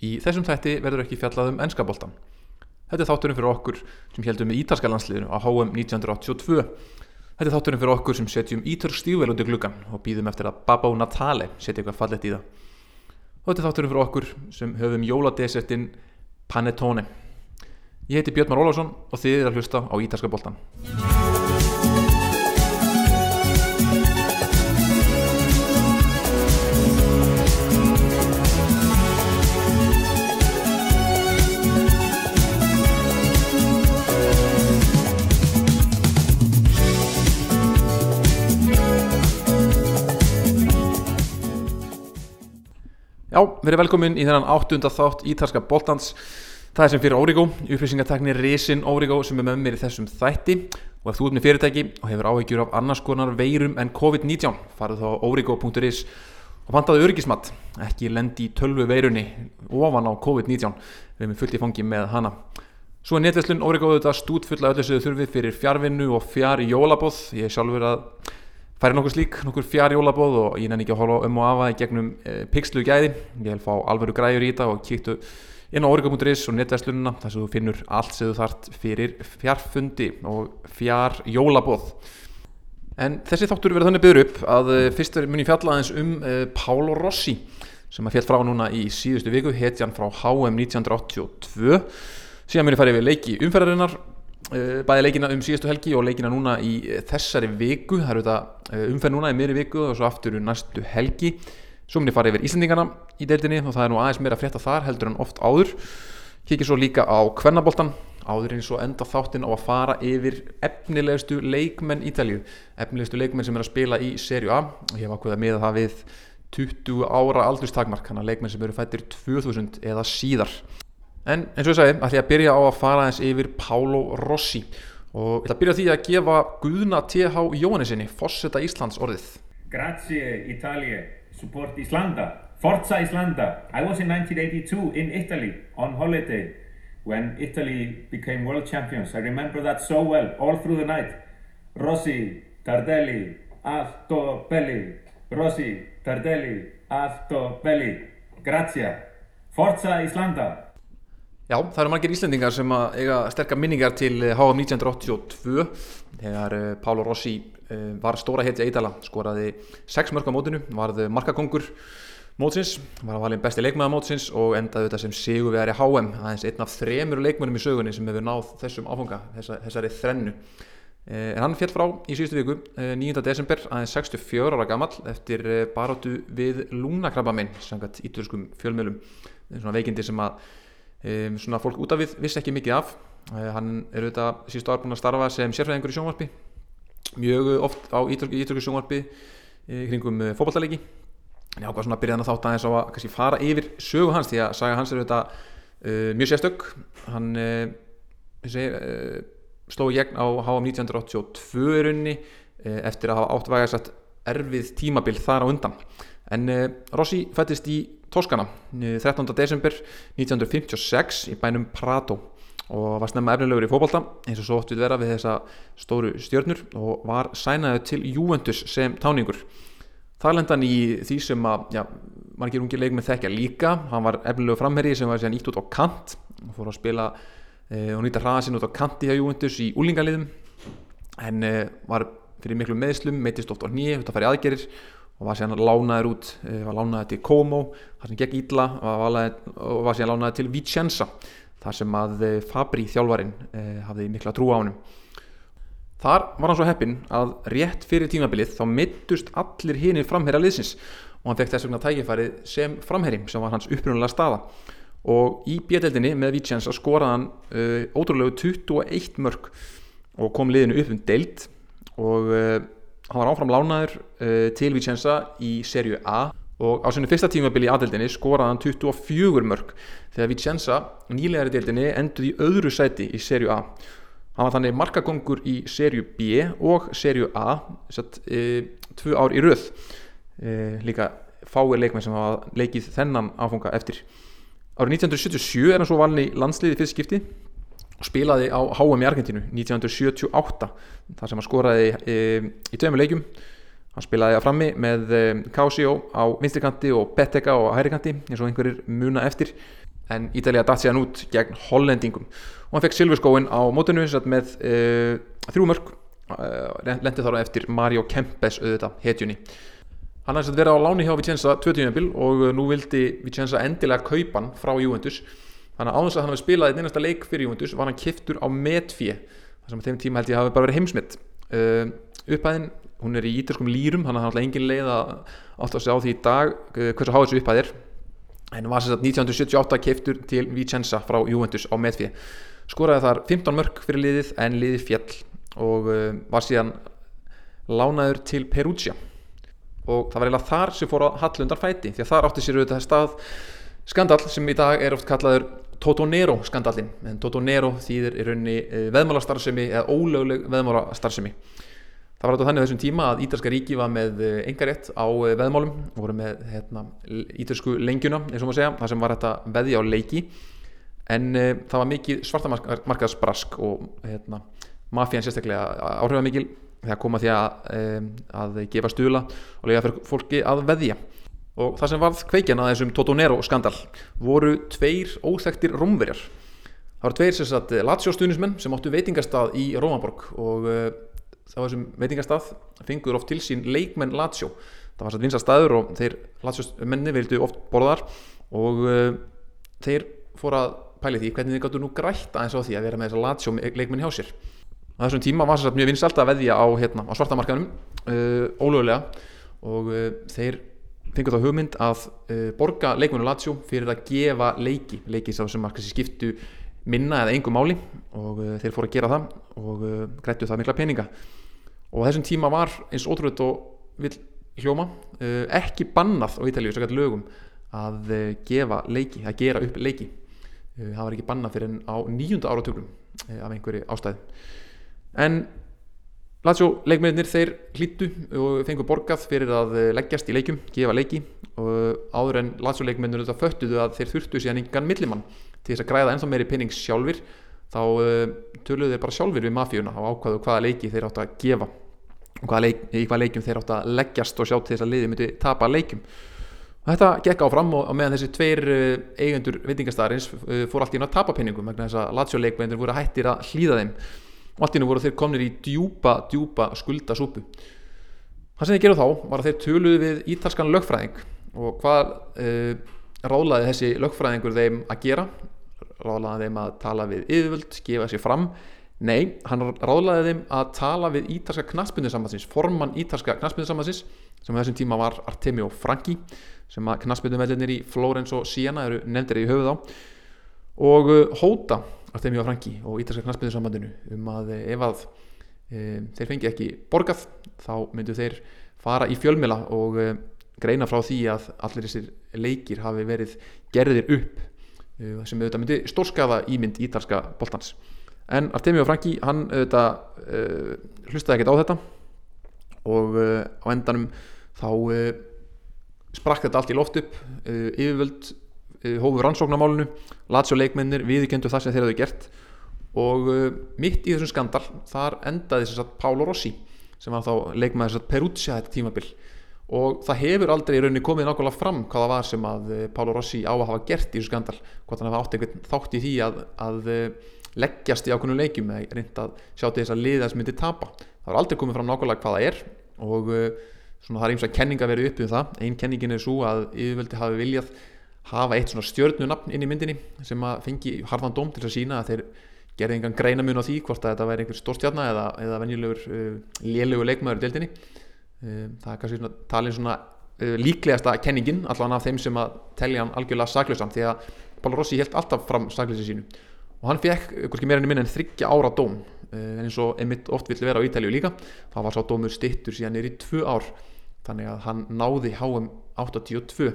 Í þessum þætti verður ekki fjallað um ennskaboltan. Þetta er þátturinn fyrir okkur sem heldum með ítalska landsliðinu á HM 1982. Þetta er þátturinn fyrir okkur sem setjum ítalsk stígvel undir gluggan og býðum eftir að Babbo Natale setja eitthvað fallet í það. Og þetta er þátturinn fyrir okkur sem höfum jóladesertinn Panettone. Ég heiti Björn Már Ólafsson og þið er að hlusta á ítalska boltan. Já, verið velkomin í þennan áttunda þátt ítalska boltans. Það er sem fyrir Origo, upplýsingatekni Risin Origo sem er með mér í þessum þætti og ef þú ert með fyrirtæki og hefur áhyggjur af annars konar veirum en COVID-19 farið þá á origo.is og vantaðu örgismat, ekki lendi í tölvu veirunni ofan á COVID-19 við erum fullt í fangi með hana. Svo er netverslun Origo auðvitað stút fulla öllu sem þau þurfið fyrir fjárvinnu og fjár jólabóð. Ég er sjálfur að færi nokkur slík, nokkur fjár jólabóð og ég nenni ekki að hóla um og afa í gegnum e, pixlu gæði. Ég vil fá alvöru græjur í þetta og kíktu inn á origo.is og netverslununa þar sem þú finnur allt sem þú þart fyrir fjárfundi og fjár jólabóð. En þessi þáttur verður þannig byggður upp að e, fyrst er muni fjalla aðeins um e, Pálo Rossi sem að fjall frá núna í síðustu viku, hetjan frá HM 1982 síðan mér er farið við leiki umferðarinnar bæði leikina um síðustu helgi og leikina núna í þessari viku. Það eru þetta umferð núna í miðri viku og svo aftur næstu helgi. Svo er farið yfir Íslandingana í deildinni og það er nú aðeins meira frétta þar heldur en oft áður. Kikið svo líka á kvennaboltan áður eins og enda þáttinn á að fara yfir efnilegustu leikmenn Ítalíu. Efnilegustu leikmenn sem er að spila í Serju A. Og ég hef ákveðið að miða það við 20 ára aldurstakmark hann að leikmenn sem eru fættir 2000 eða síðar En eins og ég sagði, ætlum ég að byrja á að fara eins yfir Pálo Rossi og ég ætla að byrja því að gefa Guðna T.H. Jóhannesinni, Fosseta Íslands orðið. Grazie Italia, support Islanda, Forza Islanda. I was in 1982 in Italy on holiday when Italy became world champions. I remember that so well, all through the night. Rossi, Tardelli, Altobelli, Rossi, Tardelli, Altobelli. Grazie. Forza Islanda. Já, það eru margir Íslendingar sem eiga sterkar minningar til HM 1982 þegar Pálo Rossi var stóra hetja Ídala, skoraði 6 mörg á mótinu, varð markakongur mótsins, var að valin besti leikmaða mótsins og endaði þetta sem sigur við er í HM, aðeins einn af þremur leikmönum í sögunni sem hefur náð þessum áfanga, þessa, þessari þrennu. En hann fjall frá í síðustu viku, 9. desember, aðeins 64 ára gammal eftir barótu við lúnakrabaminn, sangat ítalskum fjölmjölum, svona veikindi sem að Um, svona fólk út af við vissi ekki mikið af. Uh, hann er auðvitað síðustu ár búin að starfa sem sérfræðingur í sjónvarpi. Mjög oft á ítröku sjónvarpi uh, kringum uh, fókbaltalegi en ég ákvað svona að byrja þannig að þátt aðeins á að kannski, fara yfir sögu hans því að saga hans er auðvitað mjög sérstök. Hann sló í gegn á HM 1982 runni eftir að hafa átt vægast erfið tímabil þar á undan. En Rossi fættist í Toskana 13. desember 1956 í bænum Prato. Og var snemma efnilegur í fókbalta eins og svo ótt við vera við þessa stóru stjörnur og var sænaðu til Juventus sem táningur. Þar lenda hann í því sem að já, margir ungir leikmenn þekkja líka. Hann var efnilegu framherri sem var síðan ítt út á kant og fór að spila e, og nýta hraða sinn út á kanti hjá Juventus í úlingaliðum en e, var fyrir miklu meðslum meitist oft á nýju, þetta fær í aðgerir og var síðan lánaður út, var lánaður til Como þar sem gekk ítla og var síðan lánaður til Vicenza þar sem að Fabri þjálfarin eh, hafði mikla trú á honum. Þar var hann svo heppin að rétt fyrir tímabilið þá mittust allir hinir framherja liðsins og hann fekk þess vegna tækifærið sem framherjum sem var hans upprunalega staða. Og í bjödeldinni með Vicenza skoraði hann uh, ótrúlegu 21 mörg og kom liðinu upp um deild og uh, hann var áfram lánaður uh, til Vicenza í serju A og á sinu fyrsta tímabili í aðeldinni skoraði hann 24 mörg þegar Vicenza nýlegari deildinni enduði í öðru sæti í serju A. Hann var þannig markakongur í serju B og serju A satt, e, tvö ár í röð. E, líka fáir leikmenn sem hafa leikið þennan áfunga eftir. Árið 1977 er hann svo valin í landsliði fyrst skipti og spilaði á HM í Argentínu 1978 þar sem hann skoraði e, í tveimur leikjum. Hann spilaði að frammi með Kausio á vinstrikanti og Bettega á hærikanti eins og einhverjir muna eftir. En Ítalija datt sér hann út gegn hollendingum. Og hann fekk silfurskóin á mótinu með uh, þrjú mörg uh, lendi þára eftir Mario Kempes auðvitað, hetjunni. Hann hafði verið á láni hjá Vicenza 20. bil og nú vildi Vicenza endilega kaupan frá Juventus þannig að áðins að hann hefði spilað einn einasta leik fyrir Juventus var hann kiftur á metfí þar sem á þeim tíma held ég hafi bara verið heimsmitt uh, upphæðin, hún er í ítalskum lýrum þannig að hann hafði engin leið að átt að segja á því í dag hversu há þessu upphæðir en var sagt 1978 keiftur til Vicenza frá Juventus á metfið skoraði þar 15 mörg fyrir liðið en liðið fjall og uh, var síðan lánaður til Perugia. Og það var eiginlega þar sem fór að hallundar fæti því að þar átti sér auðvitað stað skandal sem í dag er oft kallaður Totonero skandalin en Totonero þýðir í raunni uh, veðmálastarðsemi eða ólögleg veðmálastarðsemi Það var þetta þannig þessum tíma að Ítalska ríki var með engarétt á eh, veðmálum voru með hérna, ítalsku lengjuna eins og maður segja, það sem var þetta veði á leiki. En uh, það var mikið svartamarkaðsbrask og hérna, mafían sérstaklega áhrifða mikil þegar koma því að, um, að gefa stula og lega fyrir fólki að veðja og það sem varð kveikjan að þessum Totonero skandal voru tveir óþægtir rómverjar. Það voru tveir sérstaklega latsjóstunismenn sem áttu veitingastað í Rómaborg og uh, á þessum veitingastað fengur oft til sín leikmenn Lazio. Það var svo vinsa staður og þeir Lazio menni vildu oft borðar og uh, þeir fór að pæli því hvernig þið gáttu nú grætt aðeins á því að vera með þessa Lazio leikmenn hjá sér. Á þessum tíma var að mjög vinsalt að veðja á, hérna, á svartamarkanum uh, ólögulega og uh, þeir fengur þá hugmynd að borga leikmennu Lazio fyrir að gefa leiki. Leiki sem sér skiptu minna eða engum máli og þeir fóru að gera það og grættu það mikla peninga. Og þessum tíma var eins ótrúið og vil hljóma uh, ekki bannað á Ítalíu svo kallt lögum að uh, gefa leiki, að gera upp leiki. Uh, það var ekki bannað fyrir en á nýjunda áratögnum af einhverju ástæði en Lazio leikmennir þeir hlýttu og fengur borgað fyrir að leggjast í leikum, gefa leiki. Og áður en Lazio leikmennir þetta föttuðu að þeir þurftu síðan engan millimann til þess að græða ennþá meiri penning sjálfur þá töluðu þeir bara sjálfur við mafíuna og ákvaðu hvaða leiki þeir átt að gefa hvaða leik, í hvaða leikjum þeir átt að leggjast og sjá til þess að liði myndi tapa leikjum. Og þetta gekk áfram og meðan þessi tveir eigendur veitingastarins fór allt í að tapa penningum vegna þess að Lazio leikmennir voru hættir að hlýða þeim og allt í nú voru þeir komnir í djúpa, djúpa skuldasúpu. Það sem þeir gerðu þá var að þeir töluðu við ítalskan lögfræðing og hvað uh, ráðlaði þessi lögfræðingur þeim að gera? Ráðlaði þeim að tala við yfirvöld, gefa sér fram? Nei, hann ráðlaði þeim að tala við ítalska knaspindusambansins formann ítalska knaspindusambansins sem á þessum tíma var Artemio Franki sem að knaspindumellinir í Flórens og Siena eru nefndir í höfuð á. Og hóta Artemio Franki og ítalska knaspindusambandinu um að ef að e, þeir fengi ekki borgað þá myndu þeir fara í fjölmila og e, greina frá því að allir þessir leikir hafi verið gerðir upp uh, sem auðvitað myndi stórskaða ímynd ítalska boltans. En Artemio Franki hann auðvitað hlustaði ekkert á þetta og á endanum þá sprakk þetta allt í loft upp yfirvöld hófu rannsóknarmálunu Lazio leikmennir viðkendu það sem þeir hafðu gert. Og mitt í þessum skandal þar endaði þess að Pálo Rossi sem var þá leikmæður þess að Perugia þetta tímabil. Og það hefur aldrei í rauninni komið nákvæmlega fram hvaða var sem að Pálo Rossi á að hafa gert í þessu skandal. Hvort hann hafa átt einhvern þátt í því að, að leggjast í ákveðnum leikjum eða reynda að sjá til þess að liða sem myndi tapa. Það var aldrei komið fram nákvæmlega hvaða er og svona, það er eins og kenninga verið upp við það. Einn kenningin er svo að yfirvöldi hafi viljað hafa eitt svona stjörnunafn inn í myndinni sem að fengi harðan dóm til að sína að þeir gerði engan greinamun á því hvort að þetta væri einhver stórstjarna eða, eða venjulegur uh, lélugur leikmaður í deildinni. Uh, það er kannski svona, talin svona uh, líklegasta kenningin allan af þeim sem að telja hann algjörlega saklausan því að Pála Rossi held alltaf fram saklausi sínu. Og hann fekk kannski meira enn minn en þryggja ára dóm en eins og emitt oft vill vera á Ítalju líka. Þá var sá dómur stittur síðan er í tvö ár þannig að hann náði HM 82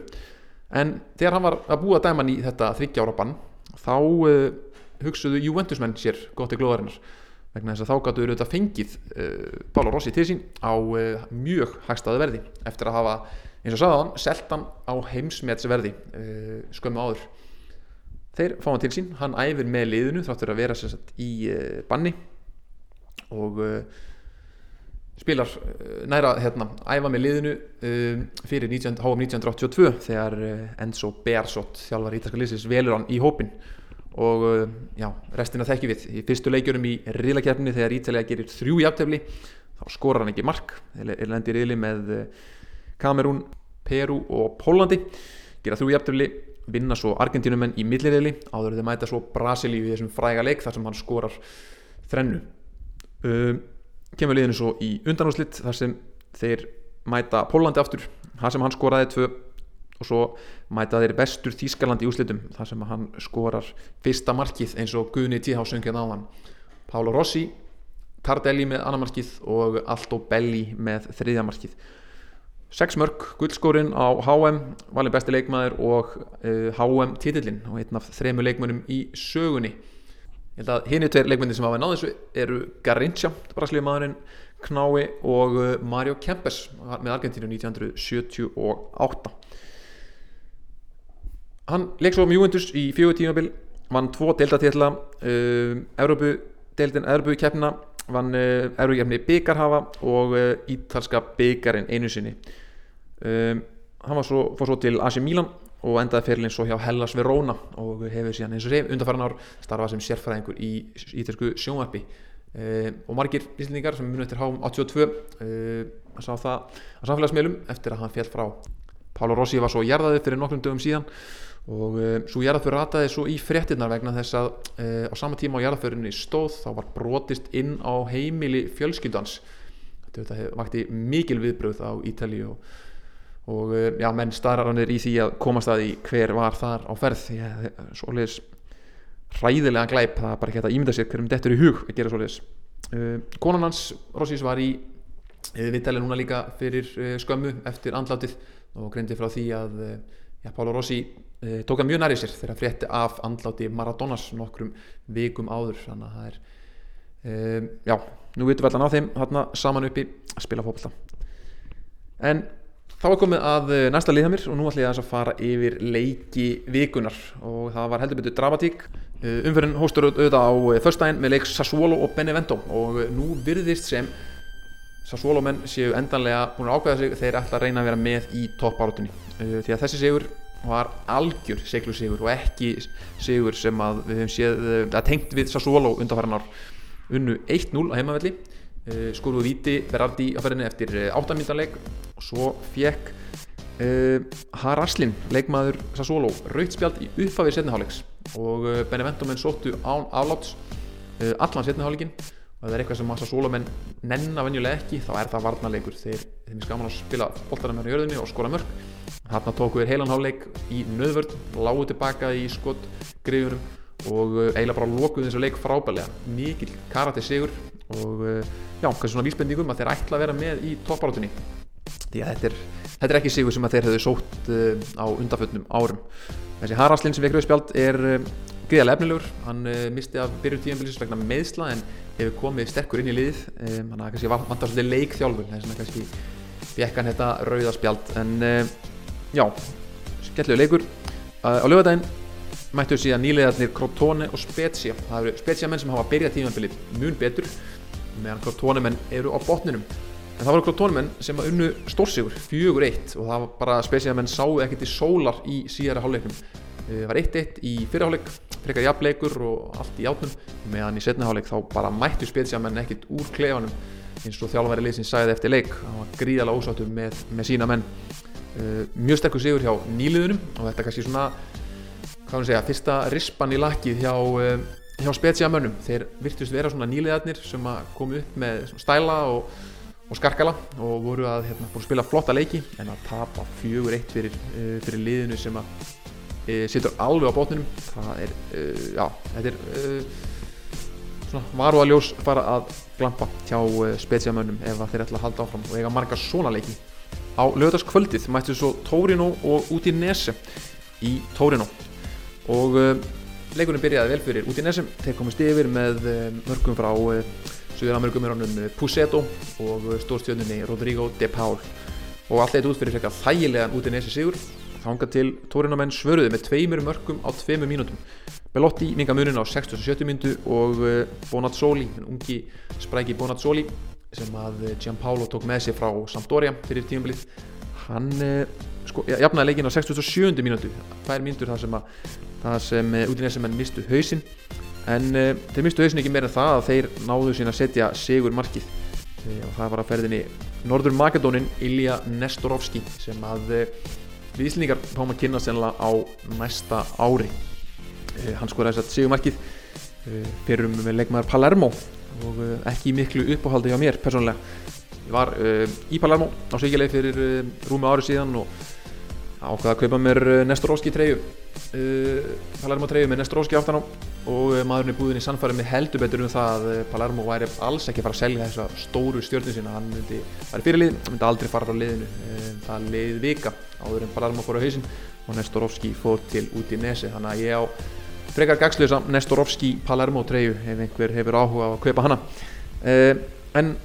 en þegar hann var að búa dæman í þetta þryggja ára bann þá uh, hugsuðu Juventusmenn sér gott í glóðarinnar. Vegna þess að þá gáttu auðvitað fengið uh, Pála Rossi til sín á uh, mjög hagstaðu verði. Eftir að hafa eins og sagðan seltan á heimsmetsverði skömmu áður. Þeir fá hann til sín, hann æfir með liðinu þráttur að vera sagt, í banni. Og spilar uh, næra hérna, æfa með liðinu um, fyrir 19, HM 1982 þegar uh, Enzo Bearsot þjálfar ítalska liðsins velur hann í hópin og uh, já, restina þekki við. Í fyrstu leikjurum í riðlakefni þegar Ítalija gerir þrjú jafntefli þá skorar hann ekki mark. Er lendir riðli með Kamerún, Peru og Pólandi gera þrjú jafntefli vinna svo Argentínumenn í millirriðli áður þeir mæta svo Brasilíu í þessum fræga leik þar sem hann skorar þrennu. Um, kemur liðinu svo í undanúslitt þar sem þeir mæta Pólandi aftur þar sem hann skoraði tvö og svo mæta þeir vestur Þískaland í úslitum þar sem hann skorar fyrsta markið eins og Guðni Tíhásöngin á hann Pálo Rossi Tardelli með annar markið og Aldo Belli með þriðja markið. 6 mörg, guldskórin á HM valin besti leikmaður og uh, HM titillin og einn af þremu leikmönum í sögunni ég held að hinn er tveir leikmyndir sem hafa náðu þessu eru Garincha, braslíumadurinn Knái og uh, Mario Kempes með Argentínu 1978 hann leik svo um Juventus í fjögur tímabil vann tvo deltatitla uh, Európu-deltin Európu-keppina vann uh, Európu-keppni byggarhafa og uh, ítalska byggarinn einu sinni. Um, hann var svo, fór svo til AC Milan og endaði fyrirlin svo hjá Hellas Verona og hefur síðan eins og reyf undanfæran ár starfað sem sérfræðingur í ítalsku sjónvarpi. Uh, og margir íslendingar sem munið eftir HM 82 uh, sá það á samfélagsmiðlum eftir að hann fjall frá. Pálo Rossi var svo gerðaði fyrir nokkrum dögum síðan og uh, svo gerðafur rataði svo í fréttinnar vegna þess að á sama tíma á gerðafurinu stóð þá var brotist inn á heimili fjölskyldans. Þetta vakti mikil viðbröð á Ítali og og eh, já, menn starranir í því að komast að því hver var þar á ferð því að svoleiðis hræðilega glæp, það er bara ekki að ímynda sér hverjum dettur í hug að gera svoleiðis. Uh, konan hans, Rossís, var í uh, viðtæli núna líka fyrir uh, skömmu eftir andlátið og greindi frá því að já, Pála Rossi tók að mjög næri sér þegar frétti af andláti Maradonas nokkrum vikum áður. Þannig að það er já, nú vitum við allan á þeim þarna saman uppi að spila fólkvölda en Þá er komið að eh, næsta liðhamir og nú ætlum ég að fara yfir leiki vikunar og það var heldur betur dramatík. Eh, umferðin hóstur auðvitað á förstæðin eh, með leik Sassuolo og Benevento. Og nú virðist sem Sassuolo menn séu endanlega búin að ákveða sig. Þeir ætla að reyna að vera með í toppáratunni því að þessi sigur var algjör seglu sigur og ekki sigur sem að við hefum séð að tengt við Sassuolo undanfæran ár. Unnu 1-0 á heimavelli skoruðu viti Berardi á ferðinni eftir 8 minútanleik og svo fekk uh, Haraslin, leikmaður Sassolo, rautspjald í uppafið setniháleiks og Benevento menn sóttu án afláts uh, allan setniháleikin og það er eitthvað sem Sassolo menn nennar venjulega ekki þá er það varnarleikur. Þeir þeim er skaman að spila boltarna með jörðinni og skora mörg þarna tóku við heilanháleik í nöðvörd lágu tilbaka í skott griðurum og eiginlega bara lókuð þessu leik frábælega mikil karate sigur og uh, já, kannski svona vísbendingum að þeir ætla að vera með í toppáratunni því að þetta er, þetta er ekki sigur sem að þeir hefðu sótt uh, á undanföldnum árum. Þessi Haraldslinn sem við ekkur spjált er uh, gríðarlega efnilegur, hann uh, misti af byrjun tíanbilsins vegna meðsla en hefur komið sterkur inn í lið um, hann er kannski vantar svolítið leikþjálfur þess að kannski fekk hann þetta rauða spjált en já, skellegu leikur. Á lögadaginn mættu síðan nýlegaðnir Crotone og Spezia. Það eru Spezia menn sem hafa byrjað tímanbilið mjög betur meðan Crotone menn eru á botninum. En það voru klótónumenn sem að unnu stórsigur fjögur eitt og það var bara spesið að menn sáu ekkert í sólar í síðara hálfleiknum. Eh, það var eitt eitt í fyrirháleik frekar jafnleikur og allt í átnum meðan í setna hálfleik þá bara mættu spesið að menn ekkert úr klefanum eins og þjálfværi liðsins sæði eftir leik. Það var gríðalega ósáttur með, með sína menn. Uh, mjög sterkur sigur hjá nýliðunum og þetta er kannski svona hvað hann segja, fyrsta rispan í lakið hjá, uh, hjá spesiamönnum þeir virtust vera svona nýliðarnir sem að komu upp með stæla og og skarkala og voru að hérna, spila flotta leiki en að tapa fjögur eitt fyrir, uh, fyrir liðinu sem að uh, situr alveg á bótninum það er, uh, já, þetta er svona varu að ljós fara að glampa hjá spesiamönnum ef þeir ætla að halda áfram og eiga marga svona leiki. Á lögdagskvöldið mættu svo Tórino og út í Nese í Tórino og leikunum byrjaði vel fyrir út í Nese þeir komist yfir með mörgum frá Suður-Amerikumuránum Pusetto og stórstjóninni Rodrigo de Paul. Og allt eitt út fyrir frekka þægilegan út í nesi sigur. Þánga til tórinamenn svöruði með tveimur mörgum á tveimur mínútum. Belotti minga munin á 60-70 mínútu og eh, Bonazzoli, ungi spræki Bonazzoli sem að Gianpaolo tók með sér frá Sampdoria fyrir tímabilið hann sko, jafnaði leikin á 67. mínútu. Tvær mínútur þar sem, að, það sem útinesumenn mistu hausinn. En þeir mistu hausinn ekki meira en það að þeir náðu sín að setja sigur markið og það var að ferðinni Norður Makedónin Ilja Nestorovski sem að við Íslandingar fáum að kynna sennilega á næsta ári. Hann þess að sigumarkið fyrir um með leikmaður Palermo og ekki miklu uppáhaldi hjá mér persónulega. Ég var í Palermo á Svíkjaleið fyrir rúmi ári síðan og ákvaði að kaupa mér Nestorovski treyju. Uh, Palermo treyju með Nestorovski aftan á. Og maðurinn í búðinni sannfærið með heldur betur um það að Palermo væri alls ekki að fara að selja þessa stóru stjórnum sína. Hann myndi, er fyrirlið, myndi aldrei fara frá liðinu. Það liðið vika áður en Palermo fór á hausin og Nestorovski fór til út í nesi þannig að ég á frekar gagslösa Nestorovski Palermo treyju ef einhver hefur áhuga á að kaupa hana. En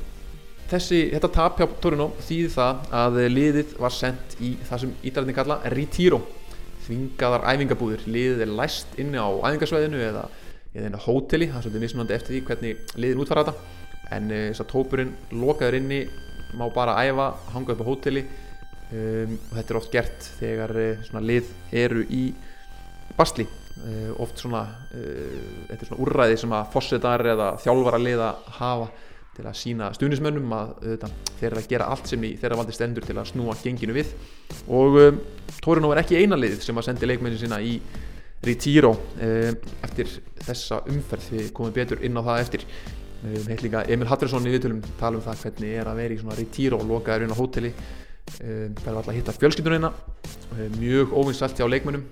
þessi, þetta tap hjá Torino þýði það að liðið var sendt í það sem ídræðin kalla Retiro þvingaðar æfingabúðir. Liðið er læst inni á æfingasvæðinu eða, eða einu hóteli, það er svolítið mismunandi eftir því hvernig liðin útfara þetta. En þess að tópurinn lokaður inni má bara æfa, hanga upp á hóteli. Um, og þetta er oft gert þegar svona lið eru í basli. Uh, oft svona uh, þetta er svona úrræði sem að fossetar eða þjálfara liða hafa til að sína stuðnismönnum að auðvitað, þeir eru að gera allt sem í þeirra valdi stendur til að snúa genginu við. Og um, Torino er ekki eina lið sem að sendi leikmennin sína í Retiro um, eftir þessa umferð. Við komum betur inn á það eftir. Um, heit líka Emil Hattersson í viðtölum tala um það hvernig er að vera í svona Retiro og lokaður inn á hóteli það er alltaf að hitta fjölskyldunina mjög óvinsvælt hjá leikmennum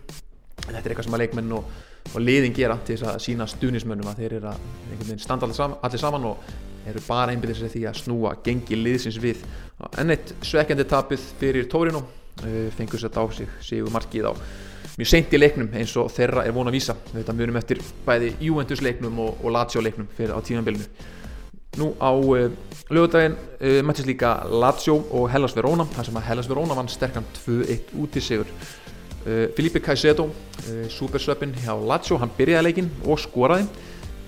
þetta er eitthvað sem að leikmenn og, og liðin gera til þess að sína stuðnismönnum að þeir eru að standa allir saman og eru bara einbindið sér því að snúa gengi liðsins við. Enn eitt svekkjandi tapið fyrir Tórino fengur sér þetta á sig sígu markið á mjög seint í leiknum eins og þeirra er von að vísa. Þetta mjögum eftir bæði Juventus leiknum og, og Lazio leiknum fyrir á tímanbylnu nú á uh, lögudaginn uh, mættist líka Lazio og Hellas Verona þar sem að Hellas Verona vann sterkan 2-1 út í sigur uh, Filipe Caicedo supersöpinn hjá Lazio hann byrjaði leikin og skoraði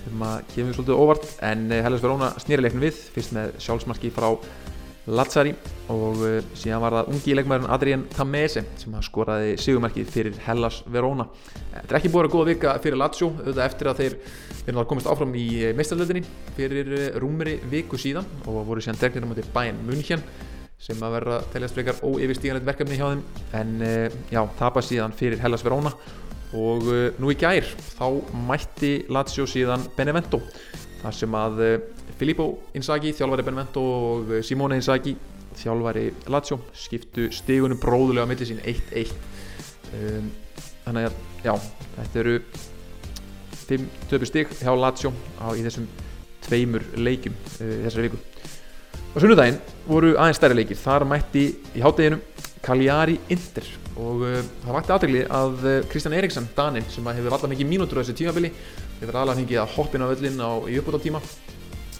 sem að kemur svolítið óvart en Hellas Verona snýri leiknum við fyrst með sjálfsmarki frá Lazzari og uh, síðan var það ungi leikmæðurinn Adrian Tamese sem skoraði sigumarkið fyrir Hellas Verona. Þetta er ekki búin að góða vika fyrir Lazio auðvitað eftir að þeir verður komist áfram í meistarlöldinni fyrir rúmeri viku síðan og voru síðan dregnir um þetta bæinn München sem að verða teljast frekar óyfirstíganlegt verkefni hjá þeim. En já, tapa síðan fyrir Hellas Verona og uh, nú í gær þá mætti Lazio síðan Benevento þar sem að uh, Filippo Inzaghi, þjálfari Benevento og uh, Simone Inzaghi, þjálfari Lazio skiptu stigunum bróðulega á milli sín 1-1 um, þannig að já, þetta eru 5 töpu stig hjá Lazio á, í þessum tveimur leikum þessari viku. Og sunnudaginn voru aðeins stærri leikir. Þar mætti í hátteginu Cagliari Inter og uh, það vakti aðtegli að uh, Kristján Eriksson, Danin, sem hefur alltaf mikið mínútur á þessu tímabili, hefur alveg fengið að hoppina á öllin á í uppbúta tíma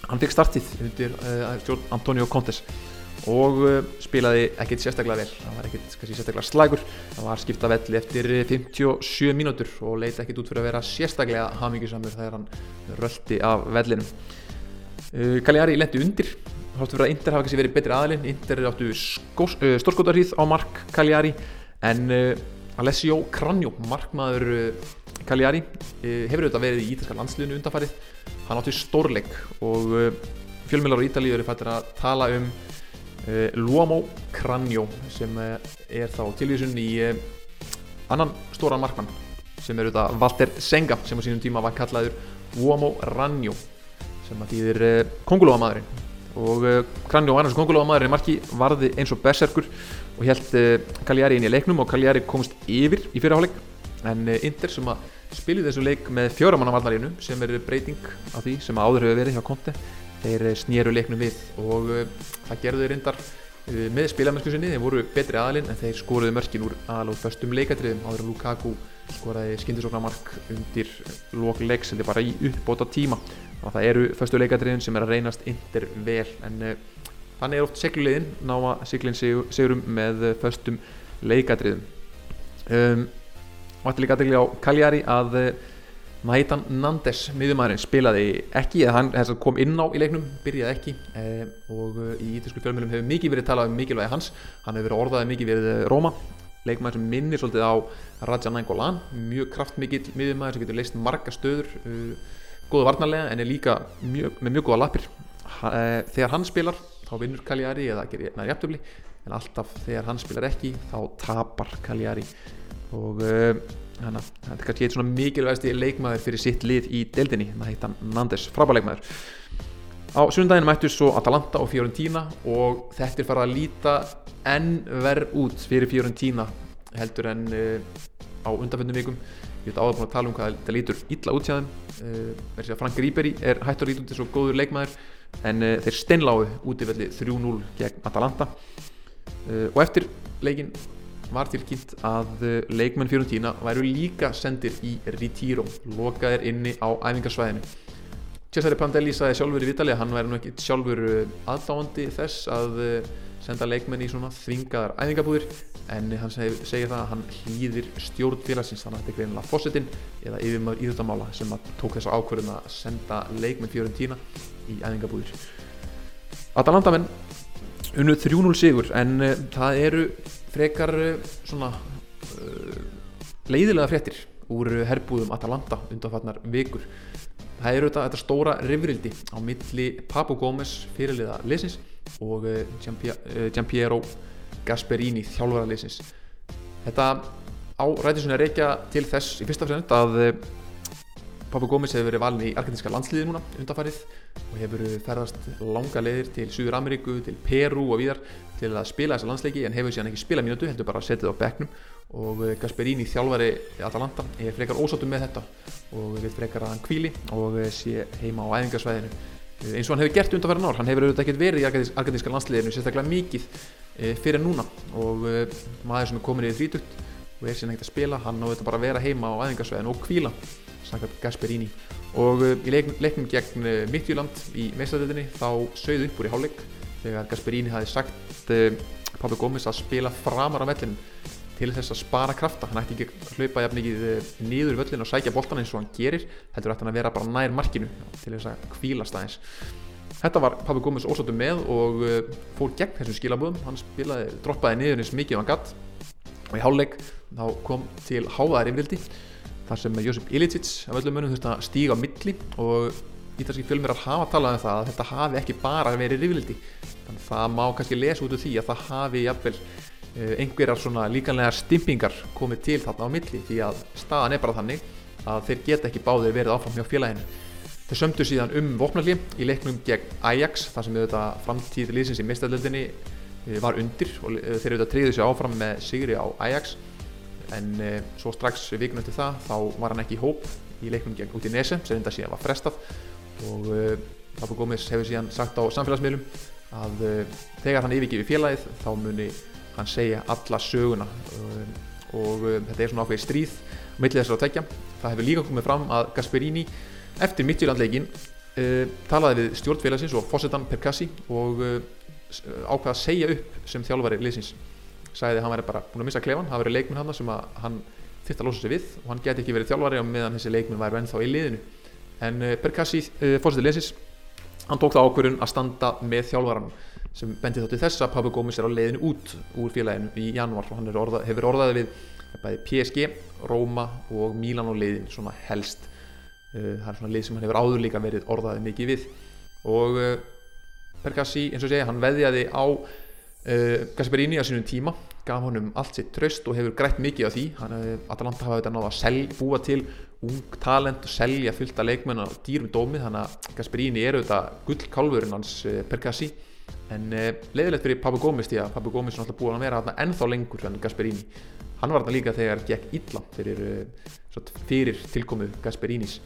hann fikk startið undir uh, Antonio Contes og spilaði ekkert sérstaklega vel. Það var ekkert sérstaklega slagur það var skipta velli eftir 57 mínútur og leiti ekkert út fyrir að vera sérstaklega hafmyggjusamur þegar hann röldi af vellinum. Cagliari lendi undir. Þáttu fyrir að Inter hafa kannski verið betri aðlinn Inter áttu stórskotarhýð á mark Cagliari en uh, Alessio Cranjo, markmaður uh, Cagliari uh, hefur auðvitað verið í ítalska landsliðinu undanfarið. Hann áttu stórleik og fjölmjölar á Ítalíu eru fættir að tala um Luomo Cranjo sem er þá tilvísun í annan stóran markmann sem er auðvitað Walter Senga sem á sínum tíma var kallaður Uomo Ranjo sem að þýðir kongulóamaðurinn og Kranjó Arnarsson Kongulóða maður í marki varði eins og berserkur og held Cagliari inn í leiknum og Cagliari komst yfir í fyrirháleik en Inter sem að spili þessu leik með fjóramannavarnarinu sem er breyting á því sem áður hefur verið hjá Conte þeir snýru leiknum við og það gerðu þeir reyndar með spilamennsku sinni, þeir voru betri aðalinn en þeir skoruðu mörkin úr aðal og föstum leikatriðum áður en Lukaku skoraði skindisóknarmark undir lókleik sem þeir bara í uppbóta tíma og það eru fyrstu leikadriðin sem er að reynast yndir vel. En þannig er oft seglulegin ná að seglinn sigurum með fyrstum leikadriðum um, er líka aðdegli á Cagliari að uh, Maitan Nandes, miðjumæðurinn, spilaði ekki eða hann kom inn á í leiknum, byrjaði ekki eh, og eh, í ítalsku fjölmjölum hefur mikið verið talað um mikilvægi hans. Hann hefur verið orðaðið mikið við eh, Róma leikmæður sem minnir svolítið á Raja Nainggolan, mjög kraftmikill miðjumæður sem getur leist marga stöður uh, góða varnarlega en er líka mjög, með mjög góða lappir. Ha, eh, þegar hann spilar þá vinnur Cagliari eða gerir næri jafntöfli en alltaf þegar hann spilar ekki þá tapar Cagliari. Og uh, Þannig að þetta er kannski eitt svona mikilvægsti leikmaður fyrir sitt lið í heit hann Nandes, frábæleikmaður á sundaginn mættu svo Atalanta og Fiorentina og þetta er farið að líta enn verð út fyrir Fiorentina heldur en uh, á undanfjöndum vikum ég veit áður búin að tala um hvað þetta lítur illa út hjá þeim. Uh, Frank Ribery er hættur lítur til svo góður leikmaður en uh, þeir steinláðu út í velli 3-0 gegn Atalanta. Og eftir leikin var tilkynnt að leikmenn Fiorentina væru líka sendir í Retiro, lokaðir inni á æfingarsvæðinu. Cesare Prandelli sagði sjálfur í Vitali að hann væri nú ekki sjálfur aðdáandi þess að senda leikmenn í svona þvingaðar æfingabúðir en hann segir, segir það að hann hlýðir stjórnfélagsins þannig að þetta er greinilega fósitinn eða yfirmaður íðutamála sem tók þessa ákvörðun að senda leikmenn Fiorentina í æfingabúðir. Atalantamenn unnu 3-0 sigur en uh, það eru frekar eh, svona uh, leiðilega fréttir úr herbúðum Atalanta undanfarnar vikur það eru þetta, þetta stóra rifrildi á milli Papu Gómez fyrirliða leysins og uh, Giampiero Gasperini þjálfara leysins þetta á rætisunni að reykja til þess í fyrsta fremd að Papu Gómez hefur verið valin í argentinska landsliði núna undanfarið og hefur ferðast langa leðir til Suður Ameríku, til Peru og víðar til að spila þessa landsleiki en hefur síðan ekki spila mínútu, heldur bara að setja það á bekknum. Og eh, Gasperini, þjálfari Atalanta, er frekar ósáttum með þetta og við frekar að hann kvíli og eh, sé heima á æfingarsvæðinu eh, eins og hann hefur gert undanfæra nár, hann hefur auðvitað ekkert verið í argentinska landsliðinu sérstaklega mikið fyrir núna. Og maður sem er komin í þrítugt og er síðan ekkert að spila, hann á þetta bara að vera heima á æfingarsvæðinu og kvíla samkvæmt Gasperini. Og uh, í leiknum, gegn Midtjúland í meistadöldinni þá sögðu upp úr í hálfleik þegar Gasperini hafi sagt Pápi Gómez að spila framar á vellin til þess að spara krafta. Hann ætti ekki að hlaupa jafn mikið nýður völlin og sækja boltan eins og hann gerir heldur ætti hann að vera bara nær markinu til þess að kvílast aðeins Þetta var Pápi Gómez ósáttu með og fór gegn þessum skilabúðum hann spilaði, droppaði niður eins mikið hann gatt og í hálfleik þá kom til háðaðar yfirvildi þar sem Josip Ilicic af öllum mönnum þurfti að stíga á milli. Og ítalski fjölmjörar hafa talað um það að þetta hafi ekki bara verið rifildi þannig að það má kannski lesa út úr því að það hafi jafnvel eh, einhverjar svona líkanlegar stimpingar komið til þarna á milli. Því að staðan er bara þannig að þeir geta ekki báðir verið áfram hjá félaginu þeir sömdu síðan um vopnalli í leiknum gegn Ajax þar sem auðvitað framtíð liðsins í mistadöldinni eh, var undir og eh, þeir auðvitað triði sig áfram með sigri á Ajax. En uh, svo strax vikun eftir það þá var hann ekki í hóp í leiknum gegn út í Nese sem enda síðan var frestað. Og Pablo Gómez hefur síðan sagt á samfélagsmiðlum að þegar hann yfirgefi félagið þá muni hann segja alla söguna. Og þetta er svona ákveði stríð millið þessar að tekja það hefur líka komið fram að Gasperini eftir mittjúlandleikin talaði við stjórnfélagsins og fósettan Perkassi og ákvaða að segja upp sem þjálfari liðsins. Sagði að hann væri bara búin að missa klefan það væri leikminn hann sem hann þitt að losa sig við og hann geti ekki verið þjálfari meðan þessi leikminn væri ennþá í liðinu. En uh, Perkassi, uh, fórsetið lesis hann tók það ákverðun að standa með þjálfvaran sem bendi þá til þess að Pablo Gómez er á leiðinu út úr félaginu í januar og hann orða, hefur orðaði við bæði PSG, Róma og Mílan og leiðin svona helst. uh, það er svona leið sem hann hefur áður líka verið orðaði mikið við. Og Perkassi eins og segja hann veðjaði á Uh, Gasperini á sínum tíma gaf honum allt sitt tröst og hefur grætt mikið á því. Hann hefði Atalanta hafa þetta náða að selja, búa til ung talent og selja fullt af leikmenn á dýrum dómið þannig að Gasperini eru þetta gullkálfurinn hans Perkassi en leiðilegt fyrir Papu Gómez því að Papu Gómez er náttúrulega búin að vera ennþá lengur en Gasperini. Hann var þetta líka þegar gekk illa fyrir, fyrir tilkomu Gasperinis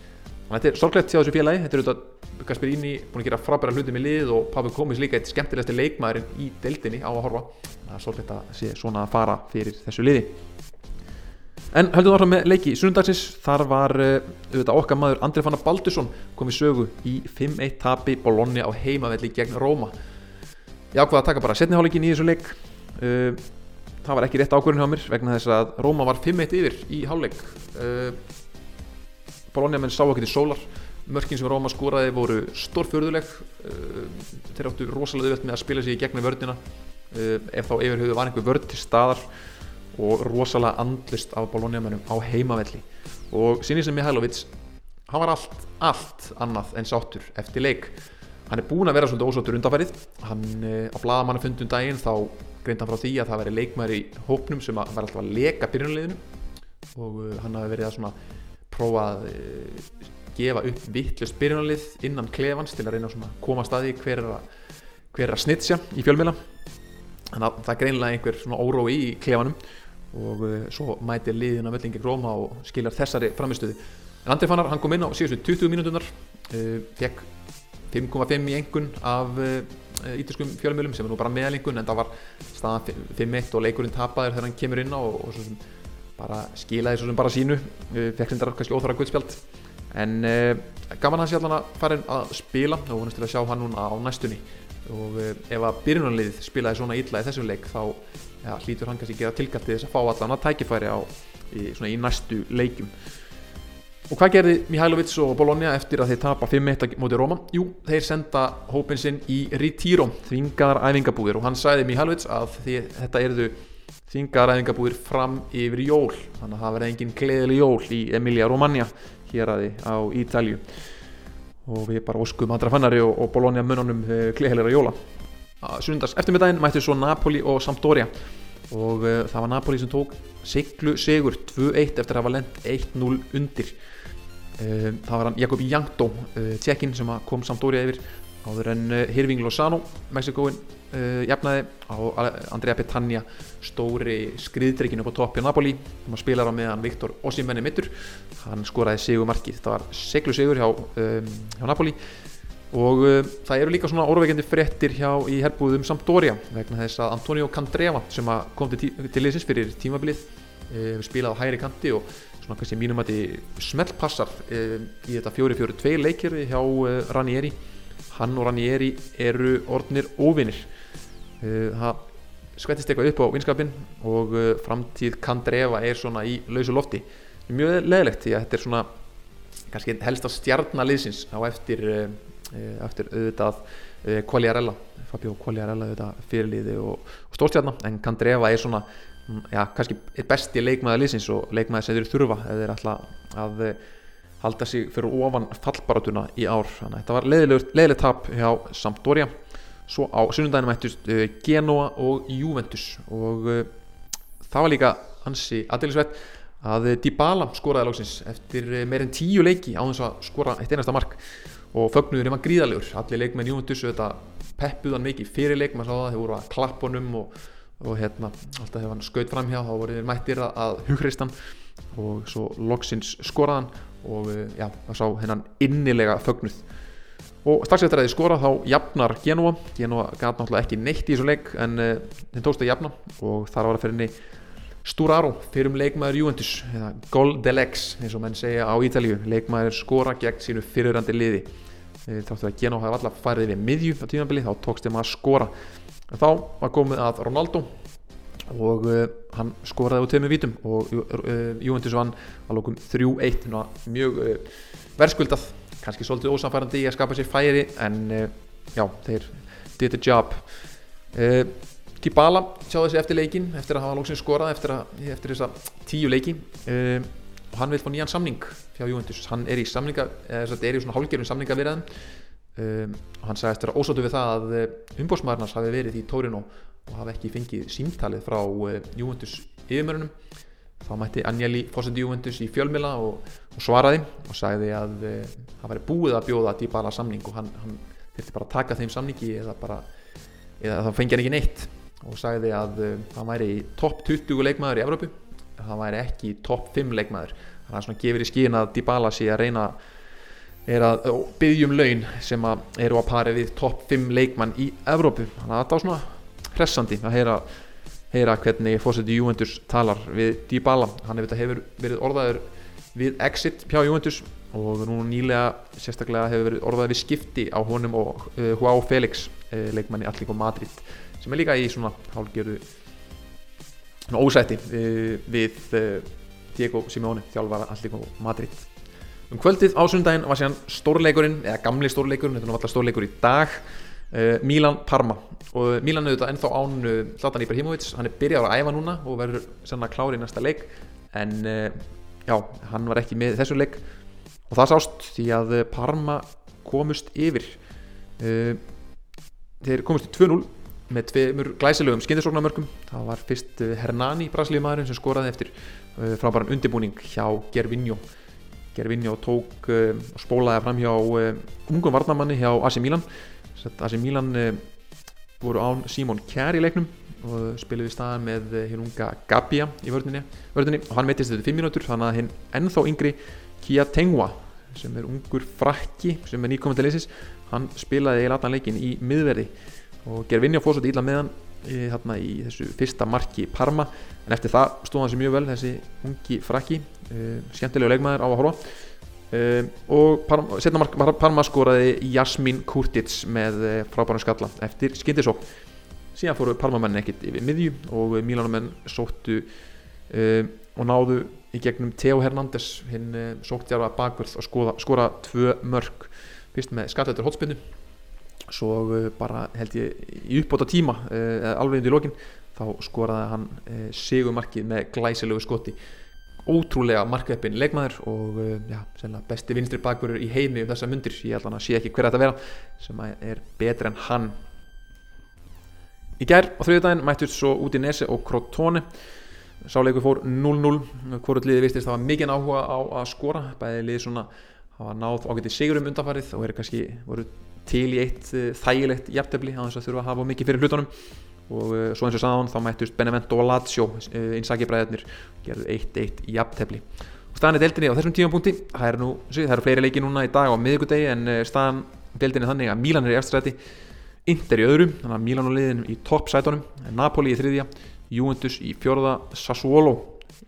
Þetta er sorglegt hjá þessu félagi, þetta er auðvitað Gasperini búin að gera frábæra hluti með lið og Pavel Komis líka eitt skemmtilegasti leikmaðurinn í deildinni á að horfa. Það er sorglegt að sé svona að fara fyrir þessu liði. En höldum við áhrað með leiki í sunnundagsins, þar var eh, auðvitað okkar maður Andri Fannar Baldursson komið sögu í 5-1 tapi Bologna á heimavelli gegn Róma. Ég ákvaði að taka bara setniháleikin í þessu leik. Eh, það var ekki rétt ákvörðin hjá mér vegna þess að Róma var 5-1 yfir í háleik. Eh, Bologna menn sá ekki til sólar. Mörkin sem Róma skoraði voru stórfjörðuleg þeir áttu rosalega auðvelt með að spila sig í gegnum vördina ef þá yfirhauðu var einhver vörd til staðar og rosalega andlist af Bologna mennum á heimavelli. Og Sinisa Mihailovic hann var allt, allt annað en sáttur eftir leik. Hann er búin að vera svolítið ósáttur undanfærið hann á bladamannafundum daginn þá greint hann frá því að það veri leikmæri í hópnum sem vera alltaf að leka byrjunleginu og hann hafi verið að svona prófa að gefa upp vittlust byrjunarlið innan klefans til að reyna að koma að staði hver er að, hver er að snitsja í fjölmila þannig að það er greinlega einhver svona órói í klefanum og uh, svo mæti liðin að völlingi gróma og skiljar þessari framistöði en Andri Fannar hann kom inn á síðustu 20 mínútunar uh, fekk 5,5 í engun af uh, ítalskum fjölmjölum sem er nú bara meðalengun en það var staðan 5-1 og leikurinn tapaður þegar hann kemur inn á og, og bara skilaði svo sem bara sínu. Fekk þetta kannski óþára guldspjald en gaman hans ég allan að fara að spila. Og vonast til að sjá hann núna á næstunni. Og ef að byrjunarlið spilaði svona illa í þessum leik þá ja, hlýtur hann kannski gera tilkallt til þess að fá allan að tækifæri á, í, í næstu leikum og hvað gerði Mihailovic og Bologna eftir að þeir tapa 5-1 mútið Róma? Jú, þeir senda hópin sinn í Retiro. Þvingaðar æfingabúðir. Og hann sæði Mihailovic að þetta erðu þvingaðar æfingabúðir fram yfir jól. Þannig að það verði engin gleðileg jól í Emilia Romagna hér aði á Ítalju og við bara óskum andra fannari og, og Bologna mununum uh, gleðilegra jóla. Sundas eftirmiddaginn mætti svo Napoli og Sampdoria. Og uh, það var Napoli sem tók siglu sigur 2-1 eftir að hafa lend 1-0 undir. Uh, það var hann Jakob Jankto uh, tjekkinn sem kom Sampdoria yfir áður en Hirving Lozano Mexikóin jafnaði á Andrea Petagna stóri skriðdreikin upp á toppi á Napoli sem spilar á meðan Viktor Osimhen er mittur hann skoraði sigur markið þetta var siglu sigur hjá, um, hjá Napoli. Og uh, það eru líka svona orðveikandi frettir hjá í herbúðum Sampdoria vegna þess að Antonio Candreva sem kom til, til liðsins fyrir tímabilið uh, spilaði á hægri kanti og svona kannski mínum að þið smellpassar uh, í þetta 4-4-2 leikir hjá Ranieri. Hann og Ranieri eru orðnir óvinnir það skvettist eitthvað upp á vinskapin og framtíð Candreva er svona í lausu lofti. Mjög leðilegt því að þetta er svona kannski helst á stjarnaliðsins á eftir eftir auðvitað Quagliarella. Fabio Quagliarella auðvitað fyrirliði og, og stórstjarnar en Candreva er svona já, kannski besti leikmaður liðsins og leikmaður sem þeir þurfa ef þeir ætla að halda sig fyrir ofan fallbaratuna í ár. Þannig að þetta var leiðilegt tap hjá Sampdoria svo á sunnundaginu mættust uh, Genoa og Juventus. Og uh, það var líka hansi aðeinsveit að Dybala skoraði lóksins eftir meirinn tíu leiki á þess að skora eitt einasta mark. Og fögnuður var gríðalegur allir leikmenn Juventus peppuðan mikið fyrir leik maður sá það, þeir voru að klappunum og, og hérna, alltaf þegar hann skaut fram hjá þá voru þeir mættir að, hugreistan og svo loksins skoraðan og já, það sá hennan innilega fögnuð og strax eftir að þið skora þá jafnar Genoa Genoa gæti náttúrulega ekki neitt í þessu leik en uh, þeim tókst að jafna. Og þar var að fyrir henni Sturaro fyrir um leikmaður Juventus eða Gol Delex eins og menn segja á Ítalíu. Leikmaður skora gegn sínu fyrirrandi liði. Þáttu að Genoa hafa alltaf farið við miðju á tímabili þá tókst þeim að skora. En þá var komið að Ronaldo og uh, hann skoraði á tegum vítum og uh, Juventus vann að lókum 3-1 mjög uh, verðskuldað kannski svolítið ósamfærandi í að skapa sér færi en já, þeir did the job. Dybala sjáði þessi eftir leikin eftir að hafa lóksinn skorað eftir, að, eftir þessa tíu leiki. Og hann vil fá nýjan samning hjá Juventus. Hann er í samninga, eða er í svona hálfgerðum samninga við um, og hann sagðist vera ósáttu við það að umbósmaðurnars hafi verið í Tórinu og hafi ekki fengið símtalið frá Juventus yfirmörunum þá mætti Agnelli fórseti Juventus í fjölmila og, og svaraði og sagði að uh, það væri búið að bjóða Dybala samning og hann, hann þurfti bara að taka þeim samningi eða bara eða það fengi hann ekki neitt. Og sagði að uh, hann væri í topp 20 leikmaður í Evrópu það væri ekki topp 5 leikmaður. Það er svona gefur í skín að Dybala sé að reyna er að byggjum laun sem að eru að pari við topp 5 leikmann í Evrópu. Þannig að þetta er svona hressandi að heyra, heyra hvernig fórseti Juventus talar við Dybala hann hefur verið orðaður við exit hjá Juventus og nú nýlega sérstaklega hefur verið orðaður við skipti á honum og uh, Joao Felix uh, leikmann í Allíko Madrid sem er líka í svona hálfgerðu ósætti uh, við Diego Simeone þjálfara Allíko Madrid Um kvöldið á sundaginn var síðan stórleikurinn, eða gamli stórleikurinn, þetta er náttúrulega stórleikur í dag, uh, Milan-Parma. Og Milan auðvitað ennþá án uh, Zlatan Ibrahimovic, hann er byrjar að æfa núna og verður sannlega klár í næsta leik. En uh, já, hann var ekki með þessu leik og það sást því að uh, Parma komust yfir. Þeir komust í 2-0 með tveimur glæsilegum skyndisóknarmörkum. Það var fyrst Hernani, brasilíumadurinn, sem skoraði eftir frábæran undirbúning hjá Gervinho. Gervinho tók og spólaði fram hjá ungum varnamanni hjá AC Milan AC Milan voru án Simon Kjær í leiknum og spiluði staðan með hinn unga Gabia í vörðinni og hann meittist þetta 5 mínútur þannig að hinn ennþá yngri Kia Tengwa sem er ungur frakki sem er leysis hann spilaði eiginlega allan leikin í miðverði. Og Gervinho fór svolítið illa með hann í, þarna, í þessu fyrsta marki Parma. En eftir það stóð hann sér mjög vel þessi ungi frakki. Uh, skemmtilegu leikmaður á að horfa uh, og Parma, setna mark Parma skoraði Jasmin Kurtic með uh, frábærum skalla eftir skyndisók síðan fóru Parmamenn ekkit yfir miðju og Mílanumenn sóttu uh, og náðu í gegnum Theo Hernández hinn uh, sóktjarfa bakverð og skora, skora tvö mörg fyrst með skattetur hotspinnu svo uh, bara held ég í uppbóta tíma alveg undir lokin þá skoraði hann sigumarkið með glæsilegu skoti ótrúlega markaðeppin leikmaður og uh, já, besti vinstri bakverður í heimi um þessa mundir, ég held hann að sé ekki hver þetta vera sem að er betur en hann. Í gær á þriðdægin mættust svo út í Nese og Crotone. Sáleikur fór 0-0 hvort liði vistist það var mikið áhuga á að skora. Bæði liði svona hafa náð ágætið sigurum undanfarið og eru kannski voru til í eitt uh, þægilegt jafntefli á þess að þurfa að hafa mikið fyrir hlutunum og uh, svo eins og sagðan þá mættust Benevento og Lazio uh, einsaki bræðarnir gerðu 1-1 jafntefli. Og staðan er deildinni á þessum tímapunkti það eru, nú, það eru fleiri leiki núna í dag á miðugudegi en uh, staðan deildinni þannig að Milan er í eftirstræti Inter í öðru, þannig að Milan og liðin í toppsætunum, Napoli í þriðja Juventus í fjórða, Sassuolo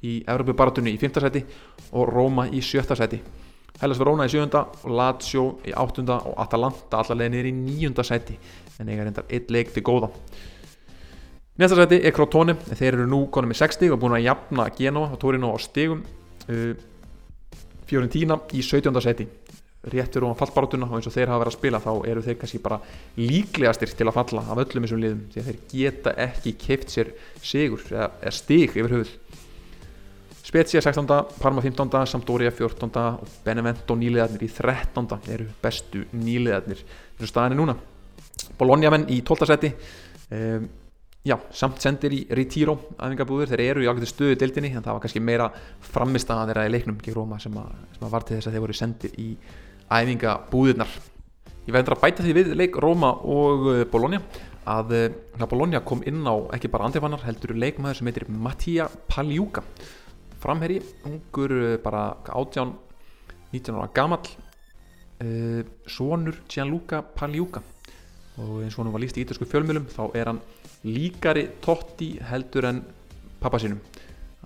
í Evropabaratunni í fymta sæti og Roma í sjötta sæti. Hellas Verona í sjöunda og Lazio í áttunda og Atalanta allar leiðin er í níunda sæti en eiga reyndar eitt leik til góða Næsta sæti er Crotone þeir eru nú konum með 60 og búin að jafna Genoa og Torino á stigum uh, Fiorentina í 17. sæti réttur og fallbarátuna og eins og þeir hafa verið að spila þá eru þeir kannski bara líklegastir til að falla af öllum þessum liðum því að þeir geta ekki keift sér sigur eða, eða stig yfir höfuð Spezia 16. Parma 15. Sampdoria 14. og Benevento nýliðarnir í 13. eru bestu nýliðarnir þessu staðinni núna Bologna menn í 12. seti um, já, samt sendir í Retiro aðingabúður, þeir eru í ágættu stöðu deildinni en það var kannski meira framistaða þeirra í leiknum gegn Róma sem, að, að var til þess að þeir voru sendir í æfingabúðirnar ég verður að bæta því við leik Róma og Bologna að Bologna kom inn á ekki bara andifannar heldur leikmaður sem heitir Mattia Pagliuca. Framherri, ungur bara átján 19 ára gamall uh, svonur Gianluca Pagliuca. Og eins og hann var líst í ítalsku fjölmjölum þá er hann líkari Totti heldur en pappa sínum.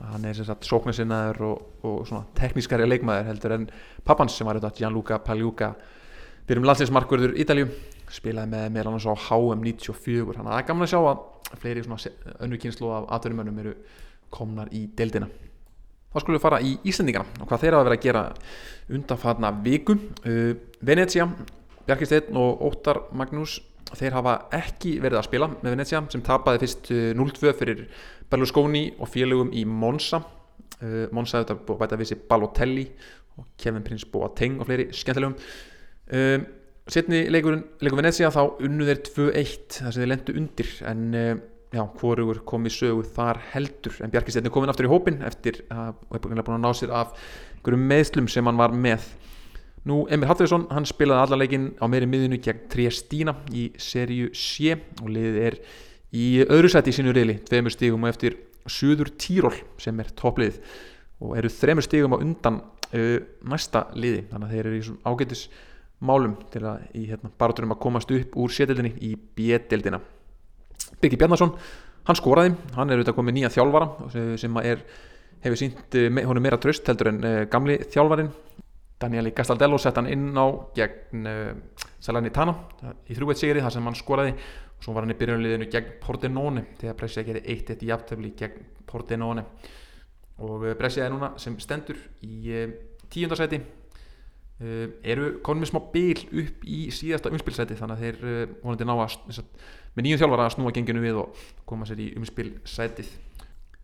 Hann er sem sagt sóknarsinnaður og, og svona teknískari leikmaður heldur en pappans sem var þetta Gianluca Pagliuca. Fyrir um landsleismarkverður Ítalju spilaði með meðal annars á HM94 þannig að það er gaman að sjá að fleiri svona önnu kynslu af atvinnumönnum eru komnar í deildina. Þá skulum við fara í Íslandingana og hvað þeir hafa verið að gera undanfarna viku. Uh, Venecia, Bjarkisteinn og Óttar Magnús þeir hafa ekki verið að spila með Venecia sem tapaði fyrst 0-2 fyrir Berlusconi og félögum í Monza. Uh, Monza þetta bæta við sér Balotelli og Kevin Prince Boateng og fleiri skemmtilegum. Uh, setni leikurinn, leikur Venecia þá unnu þeir 2-1 þar sem þeir lendu undir. En já, hvorugur kom í sögu þar heldur. En Bjarkisteinn er komin aftur í hópin eftir að er búin að ná sér af einhverjum meðslum sem hann var með Nú, Emil Hallfriðsson, hann spilaði alla leikin á meiri miðinu gegn Triestina í seríu C og liðið er í öðru seti í sínu reyli, tveimur stígum og eftir Suður Tíról sem er topplið og eru þreimur stígum á undan uh, næsta liði, þannig að þeir eru í svona ágætis málum til að í hérna, baráturum að komast upp úr sétildinni í B-dildina. Birgir Bjarnason, hann skoraði, hann er auðvitað komið nýja þjálfara sem er, hefur sínt honum meira tröst heldur en uh, gamli þjálfarin Danieli Gastaldello sett hann inn á gegn uh, Salernitana í þrjúveit sigri þar sem hann skoraði. Og svo var hann í byrjunliðinu gegn Pordenone þegar Brescia gerði 1-1 í aftöfli gegn Pordenone. Og uh, Brescia er núna sem stendur í uh, tíundarsæti uh, eru konum með smá bil upp í síðasta umspilsæti þannig að þeir vonandi ná að með nýjum þjálfara að snúa genginu við og koma sér í umspilsætið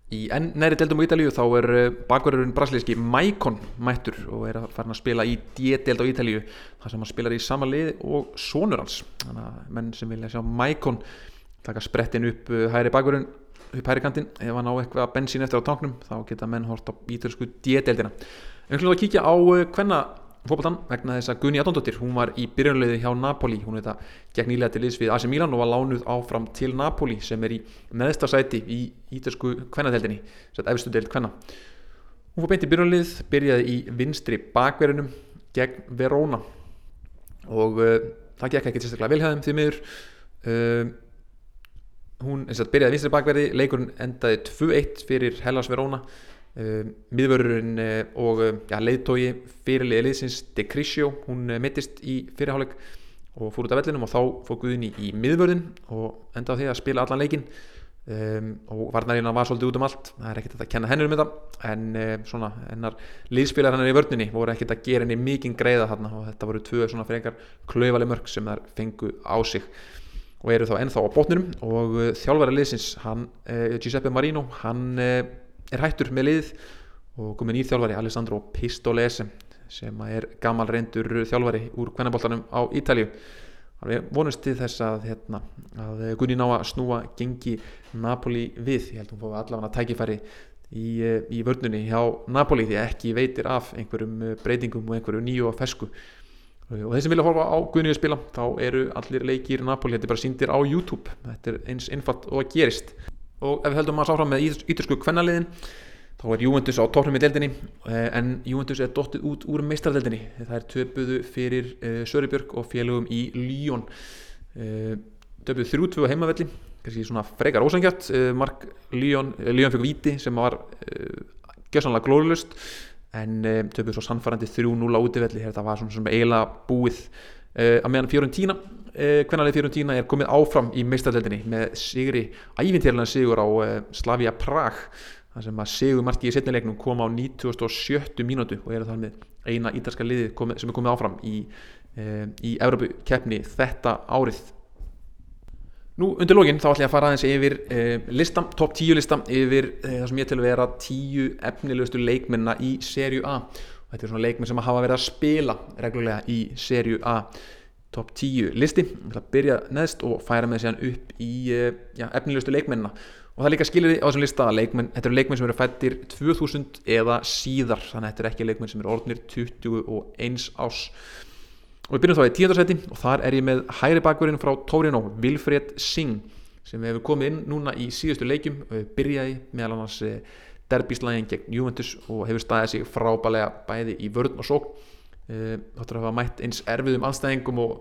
Í næri deildum á Ítalíu þá er uh, bakverðurinn brasilíski Maicon mættur og er að fara að spila í D-deild á Ítalíu þar sem hann spilar í sama liði og sonur hans. Þannig að menn sem vilja sjá Maicon taka sprettin upp uh, hæri bakverðin upp hæri kantinn ef hann á eitthvað bensín eftir á tanknum þá geta menn hort á ítalsku D-deildina. En hljóða að kíkja á hvenna fótboltan vegna þess að Gunni Adondóttir hún var í byrjunliði hjá Napoli. Hún þetta gekk nýlega til liðs við AC Milan og var lánuð áfram til Napoli sem er í neðsta sæti í ítalsku kvennadeldinni sett efstu deild kvenna. Hún fór beint í byrjunlið byrjaði í vinstri bakverðinum gegn Verona. Og uh, það gekk ekki sérstaklega vel hjá þeim því miður. Uh, hún eins og byrjaði vinstri bakverði leikurinn endaði 2-1 fyrir Hellas Verona uh, miðvörurinn uh, og uh, ja, leiðtói fyrirliði liðsins De Criscio hún uh, mittist í fyrirháleik og fór út af vellinum og þá fór Guðni í miðvörðin og endaði því að spila allan leikin um, og varnarina var svolítið út um allt það er ekkert að kenna hennur um þetta en svona hennar liðspilar hennar í vörninni voru ekkert að gera henni mikinn greiða þarna og þetta voru tvö svona frekar klaufaleg mörg sem þær fengu á sig og eru þá ennþá á botninum. Og þjálfari liðsins, hann, Giuseppe Marino hann er hættur með lið og komið nýr þjálfari Alessandro Pistolese sem er gammal reyndur þjálfari úr kvennaboltanum á Ítalíu. Við vonumst til þess að, hérna, að Gunni ná að snúa gengi Napoli við, ég held að hún fóði allavega tækifæri í, í vörnunni hjá Napoli því að ekki veitir af einhverjum breytingum og einhverju nýju og fesku og þeir sem vilja horfa á Gunni að spila þá eru allir leikir Napoli, þetta er bara síndir á YouTube. Þetta er eins einfalt og að gerist og ef við heldum að sáfram með ítursku kvennaliðin þá er Juventus á toppnum í deildinni eh, en Juventus er dottið út úr meistardeldinni það er töpuðu fyrir uh, Söribjörg og félögum í Lyon. Uh, töpuðu 3-2 á heimavelli kannski svona frekar ósangjart uh, Mark uh, Lyon fekk víti sem var gjössanlega glóðlust en töpuðu svo sannfærandi 3-0 á útivelli þetta var svona, svona eiginlega búið að meðan Fiorentina uh, hvernalið Fiorentina er komið áfram í meistardeldinni með sigri, ævintýrlega sigur á uh, Slavia Prag þar sem að Sigur Marki í setnilegnum kom á 97. mínútu og er það með eina ítalska liði sem er komið áfram í, e, í Európu keppni þetta árið Nú undir lógin þá ætlum ég að fara aðeins yfir e, listam, top 10 listam yfir e, það sem ég til að vera 10 efnilegustu leikmenna í serju A og þetta er svona leikmenn sem hafa verið að spila reglulega í serju A top 10 listi, ég ætla að byrja neðst og færa með sér upp í e, já, efnilegustu leikmennina. Og það líka skilir á þessum lista að leikmenn, þetta eru leikmenn sem eru fættir 2000 eða síðar þannig að þetta eru ekki leikmenn sem eru orðnir 21 ás og við byrjum þá í tíundarsæti og þar er ég með hægri bakverðin frá Torino, Vilfred Singh sem hefur komið inn núna í síðustu leikjum og byrjaði meðal annars derbíslægin gegn Juventus og hefur staðið sig frábælega bæði í vörð og sók þáttur að hafa mætt eins erfiðum anstæðingum og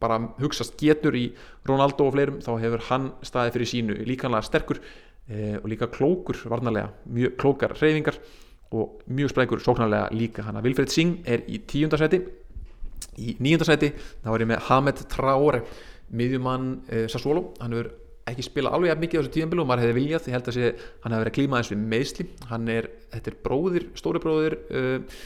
bara hugsast getur í Ronaldo og fleirum þá hefur hann staðið fyrir sínu líkanlega sterkur e, og líka klókur varnarlega, mjög klókar reyfingar og mjög sprækur sóknarlega líka. Hann að Vilfred Singh er í tíundarsæti í níundarsæti þá er ég með Hamed Traore miðjumann e, Sassuolo. Hann hefur ekki spila alveg mikið á þessu tíðanbílu og maður hefði viljað, ég held að sé hann hefði verið að klíma eins við meðsli hann er, þetta er bróðir, stóri bróðir uh,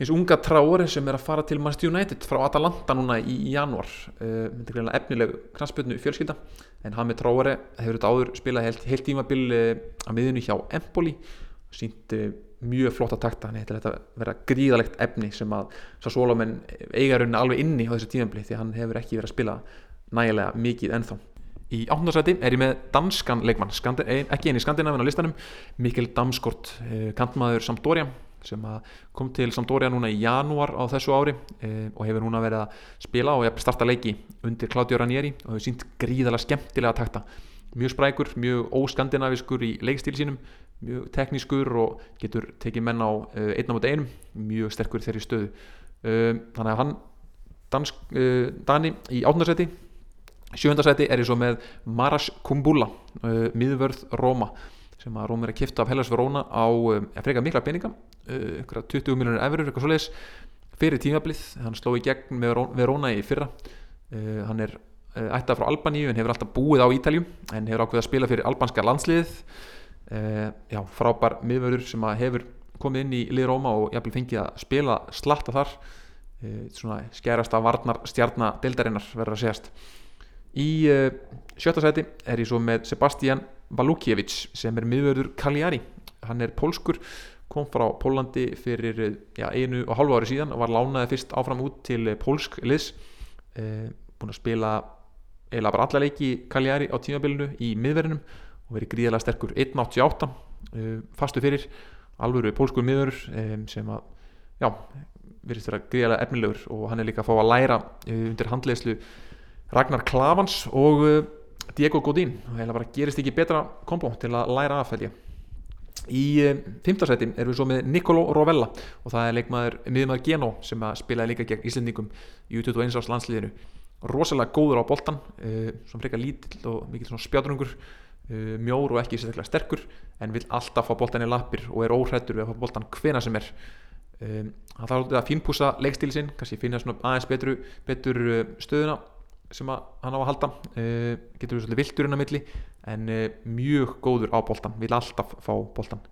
eins unga Traore sem er að fara til Manchester United frá Atalanta núna í, í januar uh, efnileg knastbyrnu fjölskylda en með Traore hefur þetta áður spilað heilt, heilt tímabil uh, á miðjunni hjá Empoli sínt uh, mjög flotta takta hann heitir þetta vera gríðalegt efni sem að svo svolamenn eiga rauninni alveg inni á þessu tímabili því hann hefur ekki verið að spila nægilega mikið ennþá. Í áttundarsæti er ég með danskan leikmann, Skandi, ekki eini skandinavinn á listanum, Mikkel Damskort, kantmaður Sampdoria sem kom til Sampdoria núna í janúar á þessu ári og hefur núna verið að spila og starta leiki undir Claudio Ranieri og hefur sínt gríðalega skemmtilega takta. Mjög sprækur, mjög óskandinaviskur í leikstíl sínum, mjög teknískur og getur tekið menn á einn á mot einum, mjög sterkur þeirri stöðu. Þannig að hann, dansk, Dani í áttundarsæti Sjöndarsæti er ég svo með Maras Kumbula miðvörð Róma sem að Róma er að kipta af Hellas Verona á um, freka mikla peninga uh, 20 miljonir eurur, eitthvað svoleiðis fyrir tímablið, hann sló í gegn með Verona í fyrra. Uh, hann er ættað frá Albaníu en hefur alltaf búið á Ítalju en hefur ákveðið að spila fyrir albanska landsliðið. Já, frábær miðvörður sem að hefur komið inn í lið Róma og jafnvel fengið að spila slatta þar. Uh, svona skerasta varnar stjarnar deildarinnar verður að segjast. Í uh, sjötta seti er ég svo með Sebastian Valukiewicz sem er miðverður Cagliari. Hann er pólskur kom frá Pólandi fyrir já, einu og hálfu ári síðan og var lánaði fyrst áfram út til pólsk liðs. Uh, búin að spila eila bara alla leiki Cagliari á tímabilinu í miðverðinum og verið gríðalega sterkur. 1.88 uh, fastu fyrir alvöru pólskur miður um, sem að já, verið vera gríðalega efnilegur og hann er líka að fá að læra uh, undir handleyslu Ragnar Klavans og Diego Godín og heila bara gerist ekki betra kombo til að læra aðfælja í uh, fymtasæti erum við svo með Nicolo Rovella og það er leikmaður miðmaður Geno sem að spilaði líka gegn Íslandingum í U21 árs landsliðinu. Rosalega góður á boltan uh, svona frekar lítill og mikil svona spjátrungur uh, mjór og ekki sérstaklega sterkur en vil alltaf fá boltan í lappir og er óhrættur við að fá boltan hvena sem er. Um, hann þarf að fínpúsa leikstíl sinn, kannski finna aðeins betru, betur stöðuna sem að hann á að halda. Uh, getur við svolítið viltur inn á milli en uh, mjög góður á boltan vil alltaf fá boltan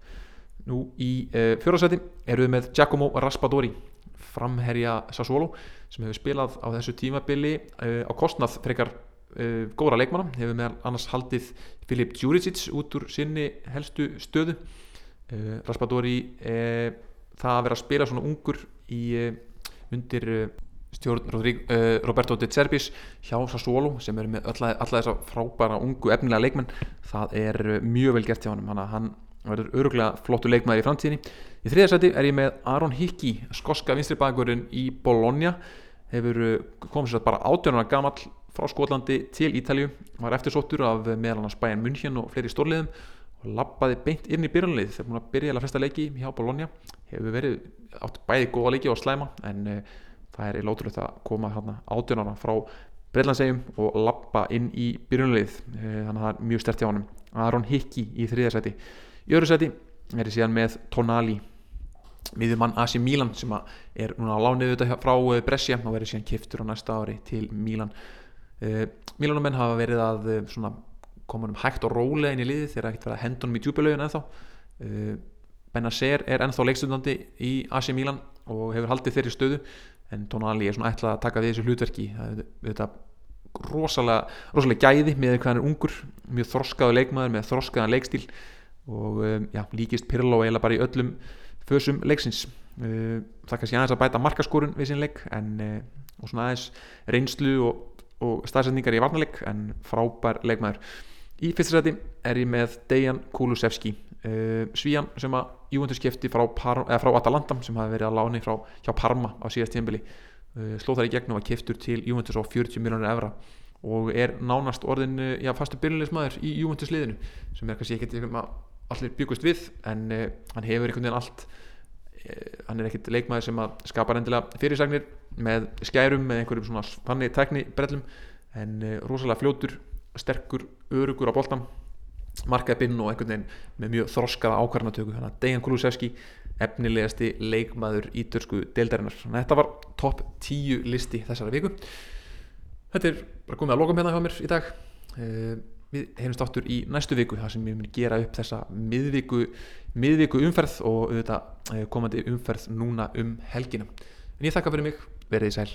nú í uh, fjórasæti erum við með Giacomo Raspadori framherja Sassuolo sem hefur spilað á þessu tímabili á kostnað frekar góðra leikmanna. Hefur meðal annars haldið Filip Djuricic út úr sinni helstu stöðu. Raspadori það að vera að spila svona ungur í undir stjórn uh, Roberto De Cerbis hjá Sassuolo sem eru með alla, alla þessa frábæra ungu efnilega leikmenn. Það er uh, mjög vel gert hjá hann hann, hann verður öruglega flottu leikmæður í framtíðinni. Í þriðarsæti er ég með Aron Hickey skoska vinstribækurinn í Bologna. Hefur uh, komið sér bara átjónuna gamall frá Skotlandi til Ítalju var eftirsóttur af meðal annars Bayern München og fleiri stórliðum og lappaði beint inn í byrjanlið þegar búin að byrja að flesta leiki hjá Bologna. Hefur verið átt bæði góða leiki og slæma en uh, það er lótrúlega að koma átjónana frá Breitlandsegjum og lappa inn í byrjanlið uh, þannig að það er mjög stert hjá honum. Aron Hickey í þriðarsæti í öðru sæti er ég síðan með Tonali miðjumann AC Milan sem er núna á lánið þetta frá Brescia. Og verður síðan kiftur á næsta ári til Milan. Uh, Milanumenn hafa verið að svona, koma um hægt og rólega inn í liði þegar ekkert verið að hendunum í djúbulauðin ennþá. Benacer er ennþá leikstundandi í AC Milan og hefur haldið þeirri stöðu en Tonali er svona ætlað að taka við þessu hlutverki. Það er þetta rosalega, rosalega gæði með hvað hann er ungur mjög þroskaðu leikmaður með þroskaðan leikstíl og um, já, líkist Pirlo eiginlega bara í öllum fösum leiksins. Uh, það kannski aðeins að bæta markaskorun við sín leik en, uh, og svona aðeins reynslu og, og staðsendingar í varnarleik en frábær leikmaður í fyrsta seti er ég með Dejan Kulusevski uh, svíjan sem að Júventus skefti frá, frá Atalanta sem hafi verið að láni frá hjá Parma á síðast tímbili slóð þar í gegnum að keftur til Júventus á 40 miljónir evra og er nánast orðin já, fastu byrjulegismæður í Júventus liðinu sem er kannski ekkert allir byggust við en uh, hann hefur einhvern veginn allt. Uh, hann er ekkert leikmaður sem að skapa endilega fyrirsagnir með skærum með einhverjum svona fannig tekni brellum en uh, rosalega fljótur sterkur, örugur á boltan markaði binn og einhvern veginn með mjög þroskaða ákvarðanatöku. Þannig að Dejan Kulusevski efnilegasti leikmaður í dörsku deildarinnar. Þannig að þetta var topp 10 listi þessara viku. Þetta er bara komið að lokum hérna hjá mér í dag. Við heimst áttur í næstu viku þar sem við munum gera upp þessa miðviku, miðviku umferð og auðvitað komandi umferð núna um helgina. En ég þakka fyrir mig, verið í sæl